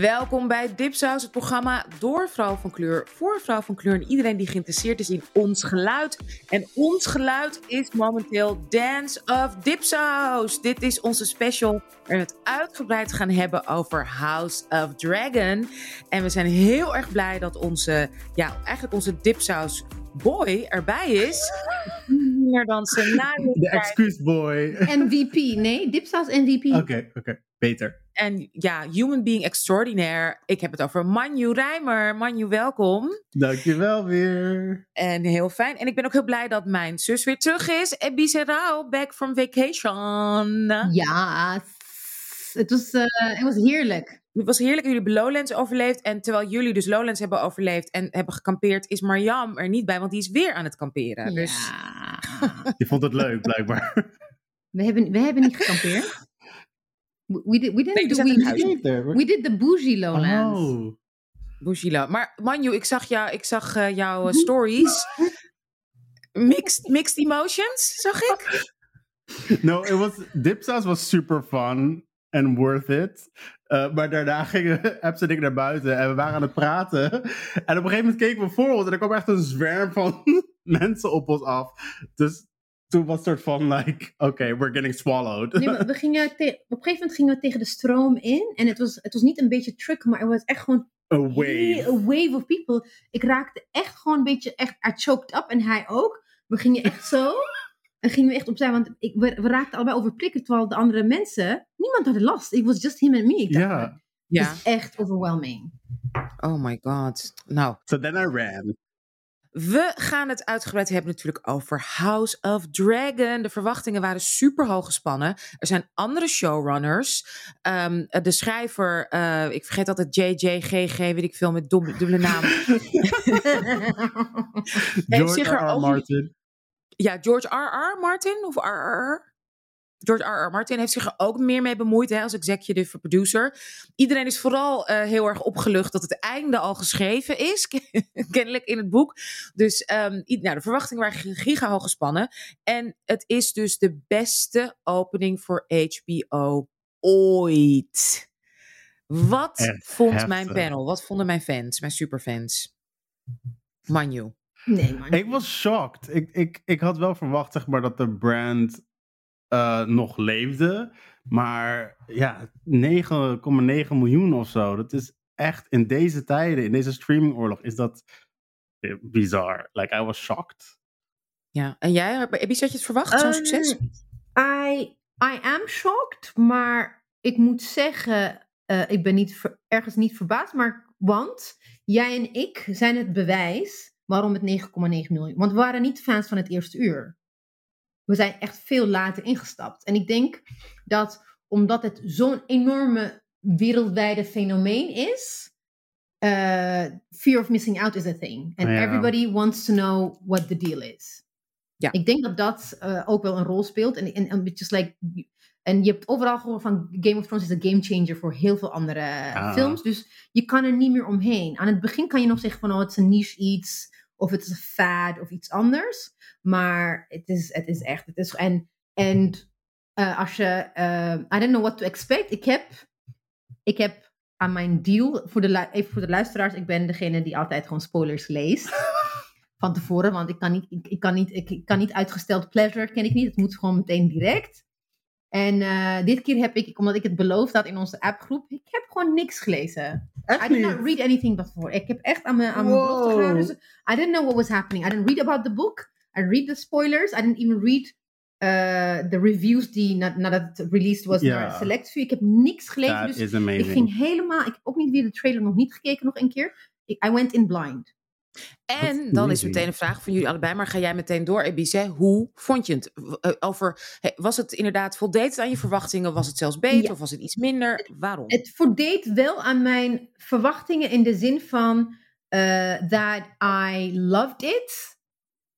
Welkom bij Dipsaus, het programma door vrouw van kleur, voor vrouw van kleur en iedereen die geïnteresseerd is in ons geluid. En ons geluid is momenteel Dance of Dipsaus. Dit is onze special waar we het uitgebreid gaan hebben over House of Dragon. En we zijn heel erg blij dat onze, ja, eigenlijk onze Dipsaus boy erbij is. Meer dansen na De excuse boy. MVP, nee, Dipsaus MVP. Oké, oké, beter. En ja, human being extraordinaire. Ik heb het over Manju Rijmer. Manju, welkom. Dankjewel weer. En heel fijn. En ik ben ook heel blij dat mijn zus weer terug is. Ebi Serrao, back from vacation. Ja, het was, eh, het was heerlijk. Het was heerlijk dat jullie Lowlands overleefd. En terwijl jullie dus Lowlands hebben overleefd en hebben gekampeerd, is Marjam er niet bij, want die is weer aan het kamperen. Dus Ja. Je vond het leuk, blijkbaar. we, hebben, we hebben niet gekampeerd. We, did, we, Nee, didn't we did the bougie lowlands. Oh. Bougila. Maar Manju, ik zag, jou, ik zag eh, jouw eh, stories. Mixed, mixed emotions, zag ik. No, it was, Dipsaus was super fun and worth it. Uh, maar daarna gingen Apps en ik naar buiten en we waren aan het praten. En op een gegeven moment keken we voor ons en er kwam echt een zwerm van mensen op ons af. Dus toen was het soort van like, okay, we're getting swallowed. Nee, maar we gingen op een gegeven moment gingen we tegen de stroom in. En het was, het was niet een beetje trick, maar het was echt gewoon A wave. a wave of people. Ik raakte echt gewoon een beetje, echt, I choked up en hij ook. We gingen echt zo. En gingen we echt opzij, want ik, we, we raakten allebei overprikkeld, terwijl de andere mensen, niemand had last. It was just him and me. Ik dacht, Ja. Het Ja. is echt overwhelming. Oh my god. Nou, So then I ran. We gaan het uitgebreid hebben natuurlijk over House of Dragon. De verwachtingen waren super hoog gespannen. Er zijn andere showrunners. Ehm, de schrijver, eh, ik vergeet altijd JJGG, weet ik veel, met dubbele naam. George zich R. R. Martin. Ja, George R.R. Martin of R.R. George R.R. Martin heeft zich er ook meer mee bemoeid hè, als executive producer. Iedereen is vooral eh, heel erg opgelucht dat het einde al geschreven is, kennelijk in het boek. Dus ehm, nou, de verwachtingen waren giga hoog gespannen. En het is dus de beste opening voor HBO ooit. Wat Echt vond mijn panel? Wat vonden mijn fans, mijn superfans? Manju. nee, man. Ik was shocked. Ik, ik, ik had wel verwacht zeg maar, dat de brand eh, nog leefde. Maar ja, 9,9 miljoen of zo. Dat is echt in deze tijden, in deze streamingoorlog, is dat eh, bizar. Like, I was shocked. Ja, en jij, heb je het verwacht, zo'n Ehm, succes? I, I am shocked, maar ik moet zeggen, eh, ik ben niet ver- ergens niet verbaasd, maar want jij en ik zijn het bewijs waarom het 9,9 miljoen. Want we waren niet fans van het eerste uur. We zijn echt veel later ingestapt. En ik denk dat omdat het zo'n enorme wereldwijde fenomeen is, eh, fear of missing out is a thing. And Ja. everybody wants to know what the deal is. Ja. Ik denk dat dat eh, ook wel een rol speelt. En, en, en just like, en je hebt overal gehoord van Game of Thrones is een game changer voor heel veel andere Ah. films. Dus je kan er niet meer omheen. Aan het begin kan je nog zeggen van oh, het is een niche iets. Of het is een fad of iets anders. Maar het is, het is echt. Het is, en en eh, als je. eh, I don't know what to expect. Ik heb, ik heb aan mijn deal. Voor de, even voor de luisteraars. Ik ben degene die altijd gewoon spoilers leest. van tevoren. Want ik kan niet, ik, ik kan niet, ik, ik kan niet uitgesteld pleasure. Ken ik niet. Het moet gewoon meteen direct. En eh, dit keer heb ik, omdat ik het beloofd had in onze appgroep, ik heb gewoon niks gelezen. Echt I did not read anything before. Ik heb echt aan mijn, aan mijn Wow. gehouden. Dus I didn't know what was happening. I didn't read about the book. I read the spoilers. I didn't even read uh, the reviews die na- nadat het released was Ja. naar Select View. Ik heb niks gelezen. Dat dus is ik amazing. ging helemaal... Ik heb ook niet weer de trailer nog niet gekeken nog een keer. Ik, I went in blind. En dan is meteen een vraag van jullie allebei, maar ga jij meteen door, Ebice? Hoe vond je het? Eh, Over, was het inderdaad voldeed het aan je verwachtingen? Was het zelfs beter Ja. of was het iets minder? Waarom? Het voldeed wel aan mijn verwachtingen in de zin van uh, that I loved it.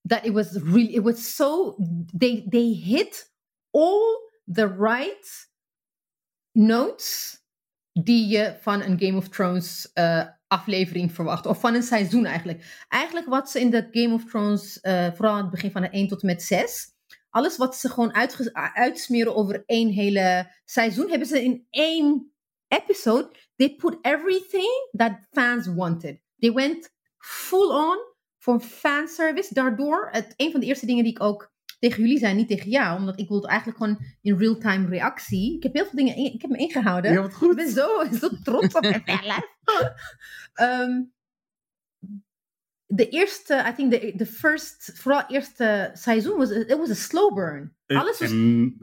That it was really, it was so, they, they hit all the right notes die je van een Game of Thrones uh, aflevering verwacht. Of van een seizoen eigenlijk. Eigenlijk wat ze in de Game of Thrones, uh, vooral aan het begin van de 1 tot en met 6. Alles wat ze gewoon uitsmeren over één hele seizoen, hebben ze in één episode, they put everything that fans wanted. They went full on voor fanservice. Daardoor, het, een van de eerste dingen die ik ook tegen jullie zei, niet tegen jou, omdat ik wilde eigenlijk gewoon in real-time reactie. Ik heb heel veel dingen, in, ik heb me ingehouden. Ja, wat goed. Ik ben zo, zo trots op mezelf. um, de eerste, I think the, the first, vooral eerste seizoen, was, it was a slow burn. Alles was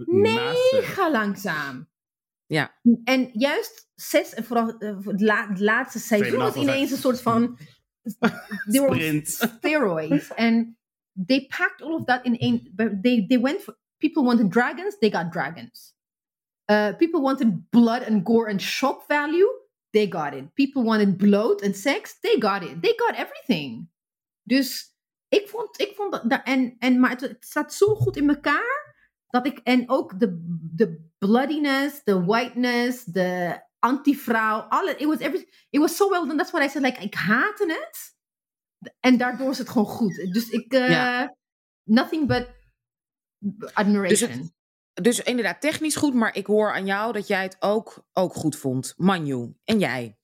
mega langzaam. Ja. En juist zes, en vooral uh, het, la, het, laatste seizoen was ineens een soort van... Sprint. Steroids. And they packed all of that in een... They, they went for... People wanted dragons, they got dragons. Uh, people wanted blood and gore and shock value, they got it. People wanted bloat and sex, they got it. They got everything. Dus ik vond, ik vond dat, en, en, maar het, het staat zo goed in elkaar dat ik, en ook de, de bloodiness, de whiteness, de anti-vrouw, alle, it was every, it was so well done. That's what I said, like, ik haatte het. En daardoor is het gewoon goed. Dus ik, uh, ja. nothing but admiration. Dus, het, dus, inderdaad, technisch goed, maar ik hoor aan jou dat jij het ook, ook goed vond. Manju, en jij?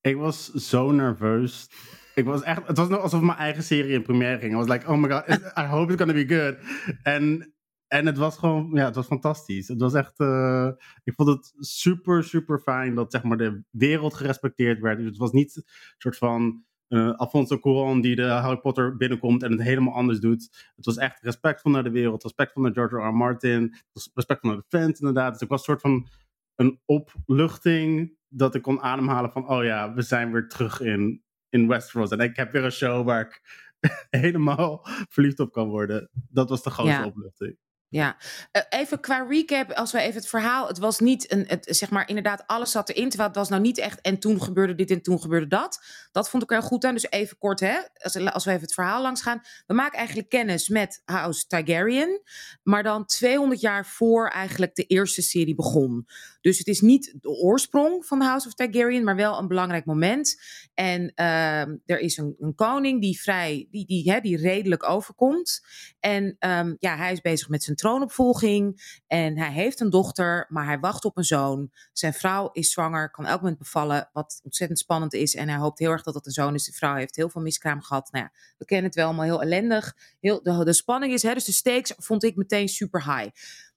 Ik was zo nerveus. Ik was echt, het was nog alsof mijn eigen serie in première ging. I was like, oh my god, I hope it's gonna be good. En, en het was gewoon, ja, het was fantastisch. Het was echt, uh, ik vond het super, super fijn dat zeg maar de wereld gerespecteerd werd. Dus het was niet een soort van uh, Alfonso Cuarón die de Harry Potter binnenkomt en het helemaal anders doet. Het was echt respectvol naar de wereld, respectvol naar George R. R. Martin, respectvol naar de fans inderdaad. Dus ik was een soort van een opluchting dat ik kon ademhalen van, oh ja, we zijn weer terug in, in Westeros. En ik heb weer een show waar ik helemaal verliefd op kan worden. Dat was de grootste Ja. opluchting. Ja, Eh, even qua recap, als we even het verhaal. Het was niet een, het, zeg maar inderdaad, alles zat erin. Terwijl het was nou niet echt. En toen gebeurde dit en toen gebeurde dat. Dat vond ik er goed aan. Dus even kort, hè, als, als we even het verhaal langs gaan. We maken eigenlijk kennis met House Targaryen. Maar dan 200 jaar voor eigenlijk de eerste serie begon. Dus het is niet de oorsprong van House of Targaryen, maar wel een belangrijk moment. En ehm, er is een, een koning die vrij, die, die, hè, die redelijk overkomt. En ehm, ja, hij is bezig met zijn troonopvolging. En hij heeft een dochter, maar hij wacht op een zoon. Zijn vrouw is zwanger, kan elk moment bevallen, wat ontzettend spannend is. En hij hoopt heel erg dat het een zoon is. De vrouw heeft heel veel miskraam gehad. Nou ja, we kennen het wel allemaal heel ellendig. Heel, de, de spanning is, hè, dus de stakes vond ik meteen super high.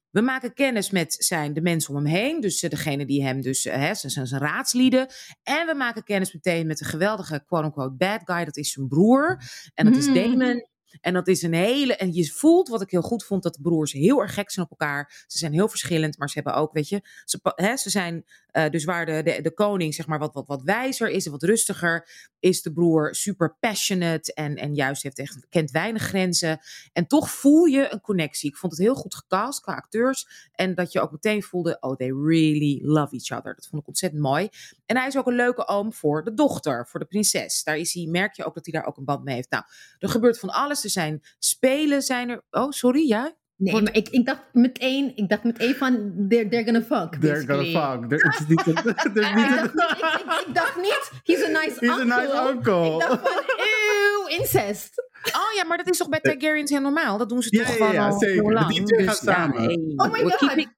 We maken kennis met zijn, de mensen om hem heen. Dus uh, degene die hem dus, uh, hè, zijn, zijn raadslieden. En we maken kennis meteen met de geweldige quote-unquote bad guy. Dat is zijn broer. En dat is Mm. Damon. En dat is een hele. En je voelt wat ik heel goed vond: dat de broers heel erg gek zijn op elkaar. Ze zijn heel verschillend, maar ze hebben ook, weet je. Ze, hè, ze zijn. eh, dus waar de, de, de koning, zeg maar, wat, wat, wat wijzer is en wat rustiger. Is de broer super passionate. En, en juist heeft echt, kent weinig grenzen. En toch voel je een connectie. Ik vond het heel goed gecast qua acteurs. En dat je ook meteen voelde: oh, they really love each other. Dat vond ik ontzettend mooi. En hij is ook een leuke oom voor de dochter, voor de prinses. Daar is hij, merk je ook dat hij daar ook een band mee heeft. Nou, er gebeurt van alles. Er zijn spelen, zijn er. Oh, sorry, ja? Nee, maar ik, ik dacht meteen, ik dacht meteen van, they're, they're gonna fuck, They're gonna fuck. There- is niet een- Ik niet dacht, een- niet, ik, ik, ik dacht niet, he's a nice He's a uncle. nice uncle. Ik dacht van, eeuw, incest. Oh ja, maar dat is toch bij Targaryens heel normaal? Dat doen ze Ja, toch ja, gewoon ja, al zeker. heel lang. Die twee gaan ja, samen. Oh my God. Keeping,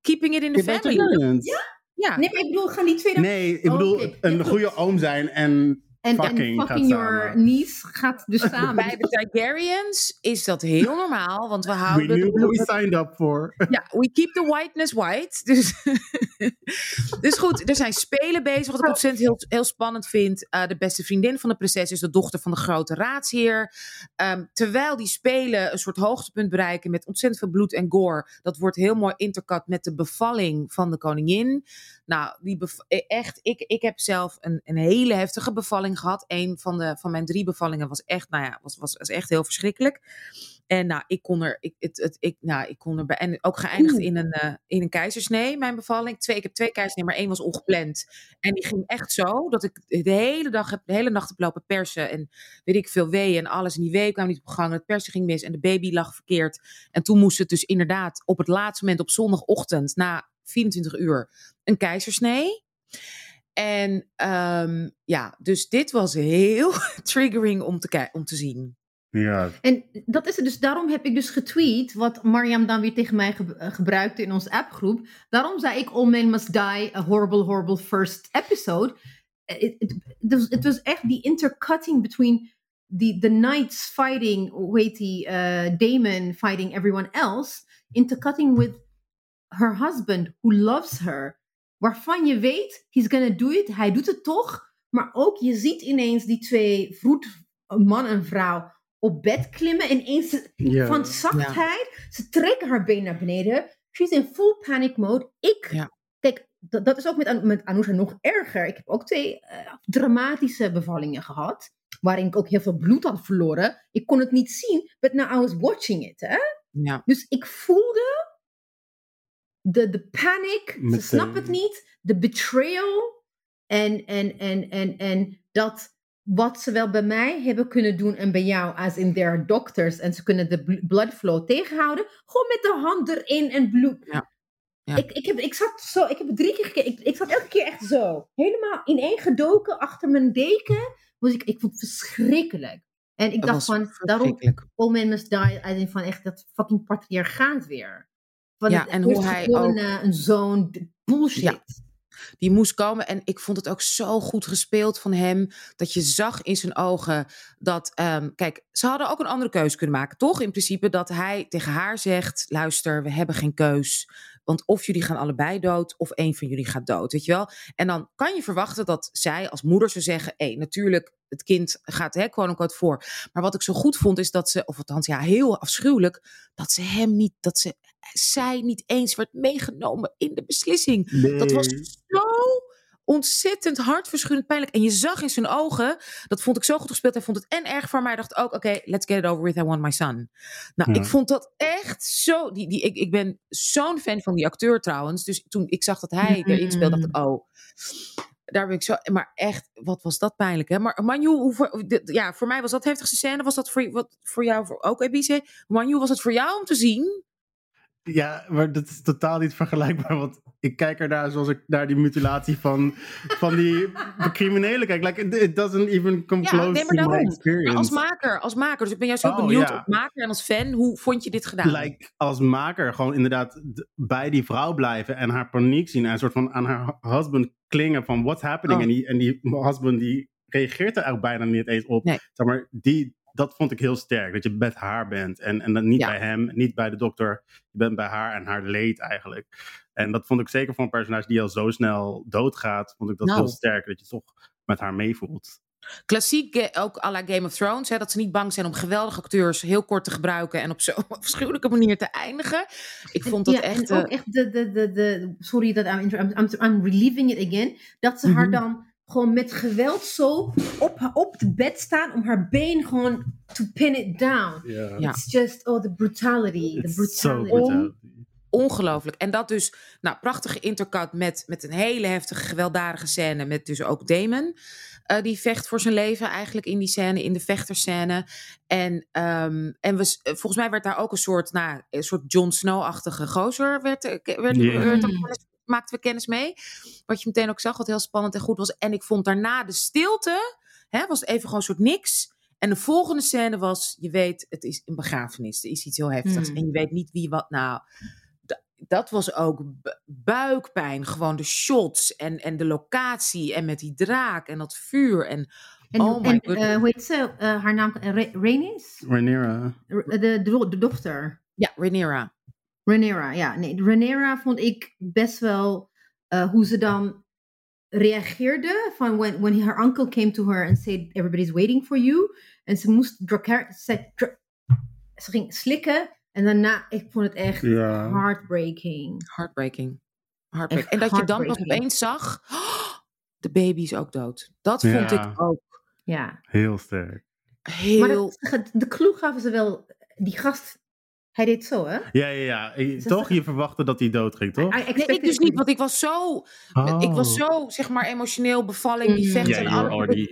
keeping it in the Ja, family. Targaryens. Ja. Nee, maar ik bedoel, gaan die twee dan... Nee, ik bedoel Oké, een ja, goed. goede oom zijn en en, fucking en fucking your samen. niece gaat dus samen. Bij de Targaryens is dat heel normaal, want we we houden knew de what we signed up for. Ja, we keep the whiteness white. Dus, dus goed, er zijn spelen bezig, wat ik ontzettend heel, heel spannend vind. Uh, de beste vriendin van de prinses is de dochter van de grote raadsheer. Um, terwijl die spelen een soort hoogtepunt bereiken met ontzettend veel bloed en gore. Dat wordt heel mooi intercut met de bevalling van de koningin. Nou, die bev- echt, ik, ik heb zelf een, een hele heftige bevalling gehad. Een van, de, van mijn drie bevallingen was echt, nou ja, was, was, was echt heel verschrikkelijk. En nou, ik kon er, ik, het, het, ik, nou, ik kon er bij, en ook geëindigd in een, uh, in een keizersnee, mijn bevalling. Twee, ik heb twee keizersnee, maar één was ongepland. En die ging echt zo, dat ik de hele dag, de hele nacht heb lopen persen. En weet ik veel weeën en alles. En die weeën kwamen niet op gang. Het persen ging mis en de baby lag verkeerd. En toen moest het dus inderdaad op het laatste moment op zondagochtend, na 24 uur, een keizersnee. En um, ja, dus dit was heel triggering om te, om te zien. Ja. En dat is het dus, daarom heb ik dus getweet, wat Mariam dan weer tegen mij ge- eh, gebruikte in onze appgroep. Daarom zei ik All Men Must Die, a horrible, horrible first episode. Eh, Het was- het was echt die intercutting between the, the knights fighting, hoe heet die, eh, Damon fighting everyone else. Intercutting with her husband, who loves her. Waarvan je weet, he's gonna do it, hij doet het toch. Maar ook, je ziet ineens die twee vroed, man en vrouw, op bed klimmen. Ineens van zachtheid. Ze trekken haar been naar beneden. She's in full panic mode. Ik, kijk, dat, dat is ook met, met Anousha nog erger. Ik heb ook twee eh, dramatische bevallingen gehad. Waarin ik ook heel veel bloed had verloren. Ik kon het niet zien, but now I was watching it. Hè? Dus ik voelde de, de panic. Ze snapt het niet. De betrayal. En, en, en, en, en dat wat ze wel bij mij hebben kunnen doen en bij jou, als in their doctors, en ze kunnen de bl- blood flow tegenhouden, gewoon met de hand erin en bloed. Ja. Ja. Ik, ik, heb, ik zat zo, ik heb het drie keer gekeken, ik, ik zat elke keer echt zo, helemaal ineengedoken achter mijn deken. Was ik, ik vond het verschrikkelijk. En ik Dat dacht van, daarom verschrikkelijk. All Men Must Die, van echt dat fucking patriarchaat weer. Van Ja, het en hoe hij eerstgeborene, een zoon, d- bullshit. Ja. Die moest komen. En ik vond het ook zo goed gespeeld van hem. Dat je zag in zijn ogen dat. ehm, kijk, ze hadden ook een andere keuze kunnen maken, toch? In principe dat hij tegen haar zegt: luister, we hebben geen keus. Want of jullie gaan allebei dood, of één van jullie gaat dood. Weet je wel? En dan kan je verwachten dat zij als moeder zou zeggen: hé, natuurlijk, het kind gaat hè, quote unquote voor. Maar wat ik zo goed vond, is dat ze, of althans ja, heel afschuwelijk, dat ze hem niet, dat ze zij niet eens werd meegenomen in de beslissing. Dat was zo ontzettend hartverscheurend pijnlijk. En je zag in zijn ogen, dat vond ik zo goed gespeeld. Hij vond het en erg voor mij. Hij dacht ook, oké, let's get it over with. I want my son. Nou, Ja. ik vond dat echt zo... Die, die, ik, ik ben zo'n fan van die acteur trouwens. Dus toen ik zag dat hij erin speelde, dacht ik, oh... Daar ben ik zo... Maar echt, wat was dat pijnlijk, hè? Maar Manu, hoe, ja, voor mij was dat heftigste scène. Was dat voor, wat, voor jou voor, ook, Ebice? Manu, was het voor jou om te zien? Ja, maar dat is totaal niet vergelijkbaar. Want ik kijk ernaar zoals ik naar die mutilatie van, van die criminelen kijk. Like, it- doesn't even come Ja, close nee, maar to my experience. Maar als maker, als maker. Dus ik ben juist heel Oh, benieuwd ja. als maker en als fan. Hoe vond je dit gedaan? like, als maker gewoon inderdaad bij die vrouw blijven en haar paniek zien en een soort van aan haar husband klingen van what's happening. Oh. En, die, en die husband die reageert er eigenlijk bijna niet eens op. Nee. Zeg maar, die, dat vond ik heel sterk. Dat je met haar bent en, en dan niet Ja. bij hem, niet bij de dokter. Je bent bij haar en haar leed eigenlijk. En dat vond ik zeker voor een personage die al zo snel doodgaat, vond ik dat Nou. heel sterk. Dat je toch met haar meevoelt. Klassiek, ook à la Game of Thrones. Hè, dat ze niet bang zijn om geweldige acteurs heel kort te gebruiken. En op zo'n afschuwelijke manier te eindigen. Ik vond dat ja, echt... En ook eh, echt de, de, de, de sorry dat I'm, I'm, I'm relieving it again. Dat ze haar Mhm. dan gewoon met geweld zo op, op het bed staan om haar been gewoon to pin it down. Ja. It's just, oh, the brutality. The It's so brutality. brutal. ongelooflijk. En dat dus, nou, prachtige intercut met, met een hele heftige, gewelddadige scène. Met dus ook Damon. eh, die vecht voor zijn leven eigenlijk in die scène, in de vechterscène. En, ehm, en we, volgens mij werd daar ook een soort, nou, een soort Jon Snow-achtige gozer. Werd, eh, werd, maakten we kennis mee. Wat je meteen ook zag, wat heel spannend en goed was. En ik vond daarna de stilte, hè, was even gewoon een soort niks. En de volgende scène was, je weet, het is een begrafenis. Er is iets heel heftigs. Hmm. En je weet niet wie wat. Nou, d- dat was ook bu- buikpijn. Gewoon de shots en, en de locatie. En met die draak en dat vuur. En En, Oh my en goodness. eh, hoe heet ze? Eh, haar naam, uh, Rhaenys? Rhaenyra. R- De, de, de dochter. ja, Rhaenyra. Rhaenyra, ja. Nee, Rhaenyra vond ik best wel eh, hoe ze dan reageerde van when, when her uncle came to her and said everybody's waiting for you. En ze moest dracar- ze, ging slikken en daarna, ik vond het echt Ja. heartbreaking. Heartbreaking. Heartbreaking. Echt En dat je dan heartbreaking. opeens zag, "Oh, de baby is ook dood. Dat vond Ja. ik ook Ja. Heel sterk. heel... Maar dat, de clue gaven ze wel, die gast, hij deed zo hè? Ja, ja, ja. Eh, Ze- Toch? Je verwachtte dat hij doodging, toch? I Nee, ik dus niet, want ik was zo, ik was zo, zeg maar, emotioneel bevalling, die vechten en alles. already.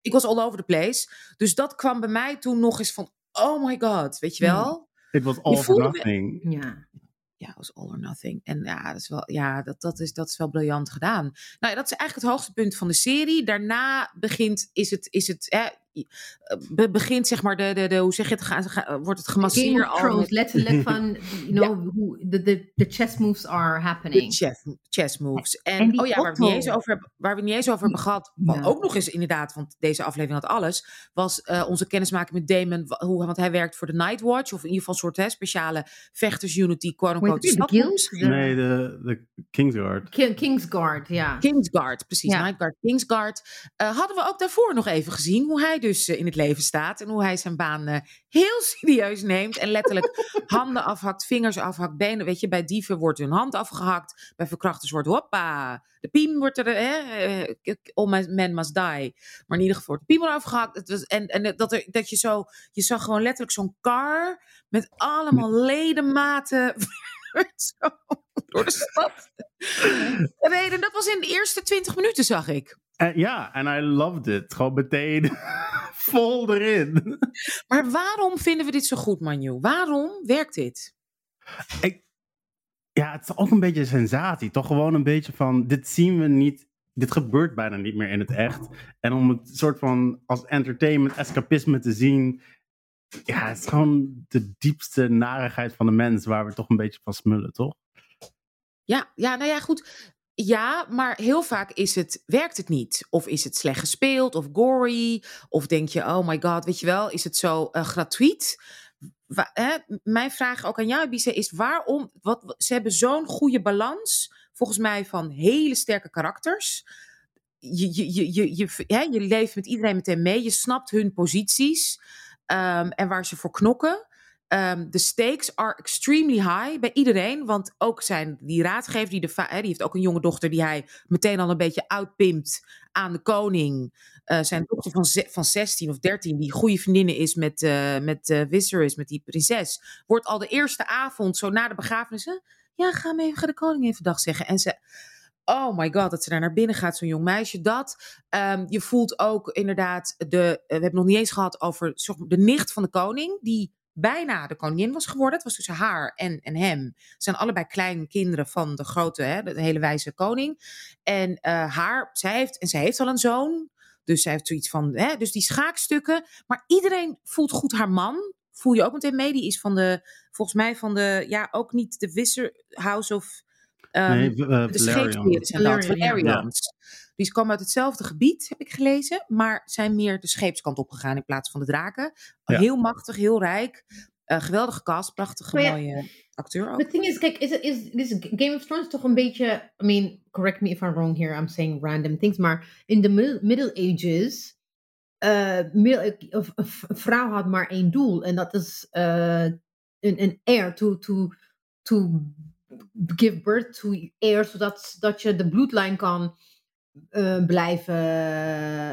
Ik was all over the place. Dus dat kwam bij mij toen nog eens van, oh my god, weet je Mm. wel? It was all me- nothing. Ja. Ja, het was all or nothing. En ja, dat is wel, ja, dat, dat, is, dat is wel briljant gedaan. Nou, ja, dat is eigenlijk het hoogste punt van de serie. Daarna begint, is het, is het hè, be- begint zeg maar de, de, de hoe zeg je het, ga, ga- wordt het gemasseerd Game of al Thrones, met letterlijk van, you know, hoe the, the, the chess moves are happening. chess, chess moves. En, en die oh ja, waar we, het niet eens over, hebben- waar we niet eens over hebben gehad, wat Ja. ook nog eens inderdaad, want deze aflevering had alles, was eh, onze kennismaking met Damon, hoe, want hij werkt voor de Nightwatch, of in ieder geval een soort hè, speciale vechtersunity, quote Hoe heet unquote, het weer? De. Guild? Nee, de, de Kingsguard. Ki- Kingsguard, ja. Kingsguard, precies. Ja. Nightguard, Kingsguard. Eh, hadden we ook daarvoor nog even gezien hoe hij dus eh, in het leven staat. En hoe hij zijn baan eh, heel serieus neemt. En letterlijk handen afhakt, vingers afhakt, benen. Weet je, bij dieven wordt hun hand afgehakt. Bij verkrachters wordt hoppa. De piem wordt er, hè, eh, all my men must die. Maar in ieder geval wordt de piemel afgehakt. Het was, en en dat, er, dat je zo, je zag gewoon letterlijk zo'n car met allemaal ledematen. zo door de stad. Reden, dat was in de eerste 20 minuten, zag ik. Ja, en I loved it. Gewoon meteen vol erin. Maar waarom vinden we dit zo goed, Manu? Waarom werkt dit? Ik, ja, het is ook een beetje een sensatie. Toch gewoon een beetje van, dit zien we niet, dit gebeurt bijna niet meer in het echt. En om het soort van als entertainment, escapisme te zien, ja, het is gewoon de diepste narigheid van de mens waar we toch een beetje van smullen, toch? Ja, ja, nou ja, goed. Ja, maar heel vaak is het, werkt het niet. Of is het slecht gespeeld, of gory. Of denk je, oh my god, weet je wel, is het zo eh, gratuit? Hè? Mijn vraag ook aan jou, Ibiza, is waarom... Wat, ze hebben zo'n goede balans, volgens mij, van hele sterke karakters. Je, je, je, je, je, je leeft met iedereen meteen mee. Je snapt hun posities ehm, en waar ze voor knokken. Ehm, de stakes are extremely high bij iedereen. Want ook zijn die raadgever, die, de, die heeft ook een jonge dochter die hij meteen al een beetje uitpimpt aan de koning. Eh, zijn dochter van, van 16 of 13, die goede vriendinnen is met, eh met eh, Viserys, met die prinses, wordt al de eerste avond, zo na de begrafenis, ja, ga, me even, ga de koning even dag zeggen. En ze, oh my god, dat ze daar naar binnen gaat, zo'n jong meisje. Dat, Ehm, je voelt ook inderdaad, de, we hebben het nog niet eens gehad over maar, de nicht van de koning, die bijna de koningin was geworden. Het was tussen haar en, en hem. Ze zijn allebei kleine kinderen van de grote, hè, de hele wijze koning. En eh, haar, zij heeft, en zij heeft al een zoon. Dus zij heeft zoiets van, hè, dus die schaakstukken. Maar iedereen voelt goed haar man. Voel je ook meteen mee. Die is van de, volgens mij van de, ja, ook niet de Wisser House of... ehm, nee, eh, de Valerian. scheepsheren zijn dat, Valerian, ja. Die komen uit hetzelfde gebied, heb ik gelezen, maar zijn meer de scheepskant opgegaan in plaats van de draken. Ja. Heel machtig, heel rijk. Eh, geweldige cast, prachtige ja, mooie acteur ook. The thing is, kijk, is, is, is Game of Thrones toch een beetje... I mean, correct me if I'm wrong here, I'm saying random things, maar in de middle, middle Ages... eh, middel- of- of een vrouw had maar één doel. En dat is eh, een, een heir to, to, to give birth to heir, zodat dat je de bloedlijn kan eh, blijven,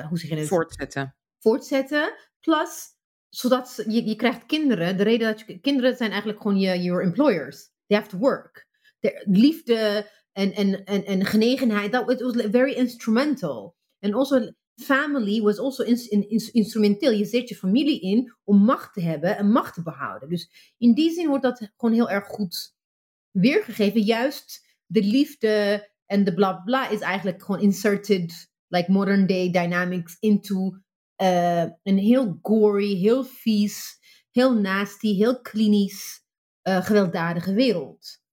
hoe zeg je het? Voortzetten. voortzetten. Plus, zodat je, je krijgt kinderen. De reden dat je kinderen zijn eigenlijk gewoon je your employers. They have to work. De liefde en, en, en, en genegenheid, that it was very instrumental. And also, family was also ins- in, ins- instrumenteel. Je zet je familie in om macht te hebben en macht te behouden. Dus in die zin wordt dat gewoon heel erg goed weergegeven. Juist de liefde en de bla bla is eigenlijk gewoon inserted, like modern day dynamics, into eh, een heel gory, heel vies, heel nasty, heel klinisch, eh, gewelddadige wereld.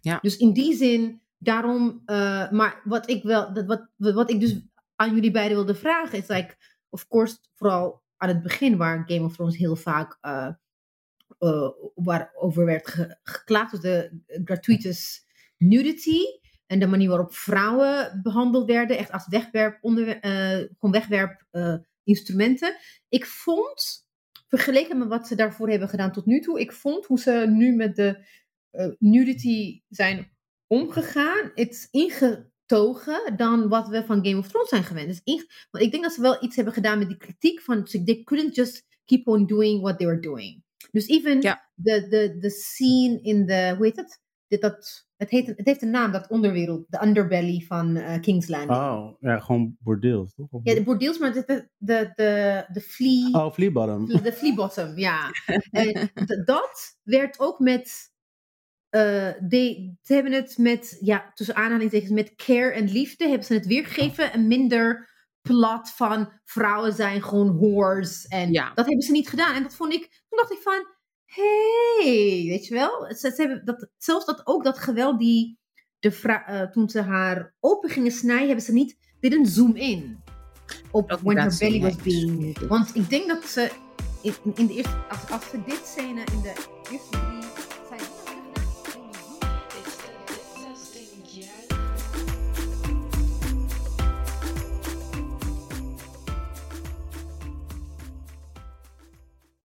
Ja. Dus in die zin, daarom, eh, maar wat ik wel, dat wat, wat ik dus aan jullie beiden wilde vragen, is like, of course, vooral aan het begin, waar Game of Thrones heel vaak uh, uh, waarover werd ge geklaagd, was de gratuitous nudity. En de manier waarop vrouwen behandeld werden, echt als wegwerp, onder, uh, gewoon wegwerp uh, instrumenten. Ik vond, vergeleken met wat ze daarvoor hebben gedaan tot nu toe, ik vond hoe ze nu met de uh, nudity zijn omgegaan, het is ingetogen dan wat we van Game of Thrones zijn gewend. Dus in, want ik denk dat ze wel iets hebben gedaan met die kritiek van, they couldn't just keep on doing what they were doing. Dus even ja. de, scene in de, hoe heet het? Dit, dat, het, heet, het heeft een naam, dat onderwereld, de underbelly van uh, King's Landing. Oh, ja, gewoon bordeels, toch? Ja, de bordeels, maar de, de, de, de, flea... Oh, flea bottom. De flea bottom, ja. en dat werd ook met... Uh, de, ze hebben het met, ja, tussen aanhalingstekens, met care en liefde hebben ze het weergegeven en minder plot van vrouwen zijn gewoon whores. En Ja. dat hebben ze niet gedaan. En dat vond ik, toen dacht ik van, hey, weet je wel? Ze, ze hebben dat, zelfs dat, ook dat geweld die, de eh, toen ze haar open gingen snijden, hebben ze niet, didn't zoom in. Op Ook when her dat belly was being... Want ik denk dat ze in, in de eerste, als, als ze dit scène in de eerste